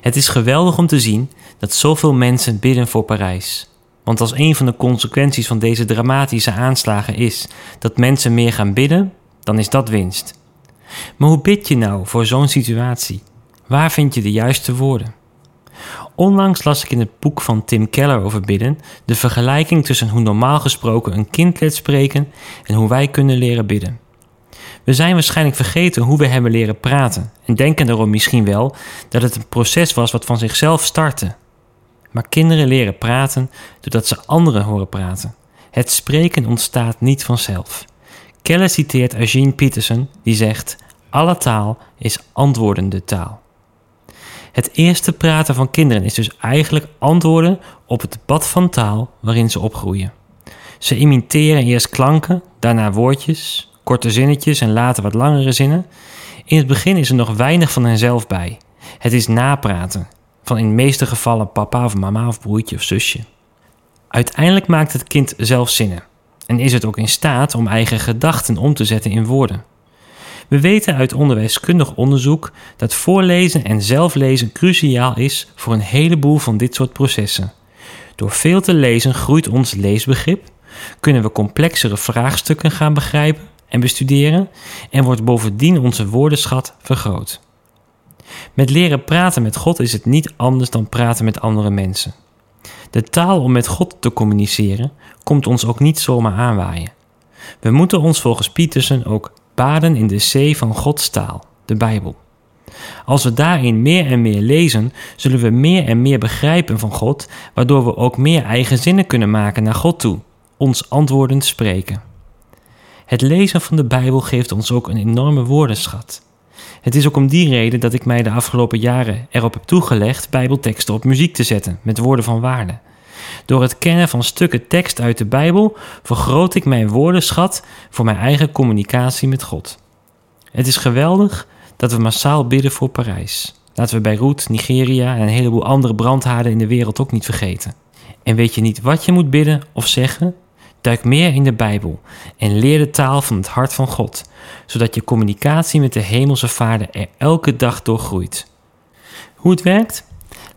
Het is geweldig om te zien dat zoveel mensen bidden voor Parijs. Want als een van de consequenties van deze dramatische aanslagen is dat mensen meer gaan bidden, dan is dat winst. Maar hoe bid je nou voor zo'n situatie? Waar vind je de juiste woorden? Onlangs las ik in het boek van Tim Keller over bidden de vergelijking tussen hoe normaal gesproken een kind leert spreken en hoe wij kunnen leren bidden. We zijn waarschijnlijk vergeten hoe we hebben leren praten en denken daarom misschien wel dat het een proces was wat van zichzelf startte. Maar kinderen leren praten doordat ze anderen horen praten. Het spreken ontstaat niet vanzelf. Keller citeert Eugene Peterson, die zegt: Alle taal is antwoordende taal. Het eerste praten van kinderen is dus eigenlijk antwoorden op het bad van taal waarin ze opgroeien. Ze imiteren eerst klanken, daarna woordjes, korte zinnetjes en later wat langere zinnen. In het begin is er nog weinig van henzelf bij. Het is napraten, van in de meeste gevallen papa of mama of broertje of zusje. Uiteindelijk maakt het kind zelf zinnen en is het ook in staat om eigen gedachten om te zetten in woorden. We weten uit onderwijskundig onderzoek dat voorlezen en zelflezen cruciaal is voor een heleboel van dit soort processen. Door veel te lezen groeit ons leesbegrip, kunnen we complexere vraagstukken gaan begrijpen en bestuderen en wordt bovendien onze woordenschat vergroot. Met leren praten met God is het niet anders dan praten met andere mensen. De taal om met God te communiceren komt ons ook niet zomaar aanwaaien. We moeten ons volgens Pietersen ook baden in de zee van Gods taal, de Bijbel. Als we daarin meer en meer lezen, zullen we meer en meer begrijpen van God, waardoor we ook meer eigen zinnen kunnen maken naar God toe, ons antwoordend spreken. Het lezen van de Bijbel geeft ons ook een enorme woordenschat. Het is ook om die reden dat ik mij de afgelopen jaren erop heb toegelegd Bijbelteksten op muziek te zetten met woorden van waarde. Door het kennen van stukken tekst uit de Bijbel vergroot ik mijn woordenschat voor mijn eigen communicatie met God. Het is geweldig dat we massaal bidden voor Parijs. Laten we Beirut, Nigeria en een heleboel andere brandhaarden in de wereld ook niet vergeten. En weet je niet wat je moet bidden of zeggen? Duik meer in de Bijbel en leer de taal van het hart van God, zodat je communicatie met de hemelse vader er elke dag door groeit. Hoe het werkt?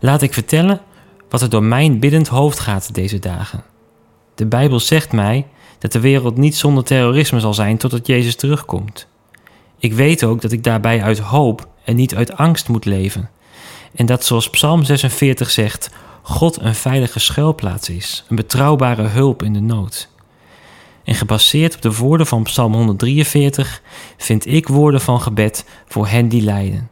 Laat ik vertellen wat er door mijn biddend hoofd gaat deze dagen. De Bijbel zegt mij dat de wereld niet zonder terrorisme zal zijn totdat Jezus terugkomt. Ik weet ook dat ik daarbij uit hoop en niet uit angst moet leven. En dat zoals Psalm 46 zegt, God een veilige schuilplaats is, een betrouwbare hulp in de nood. En gebaseerd op de woorden van Psalm 143 vind ik woorden van gebed voor hen die lijden.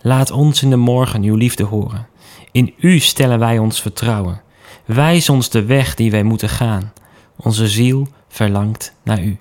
Laat ons in de morgen uw liefde horen. In u stellen wij ons vertrouwen. Wijs ons de weg die wij moeten gaan. Onze ziel verlangt naar u.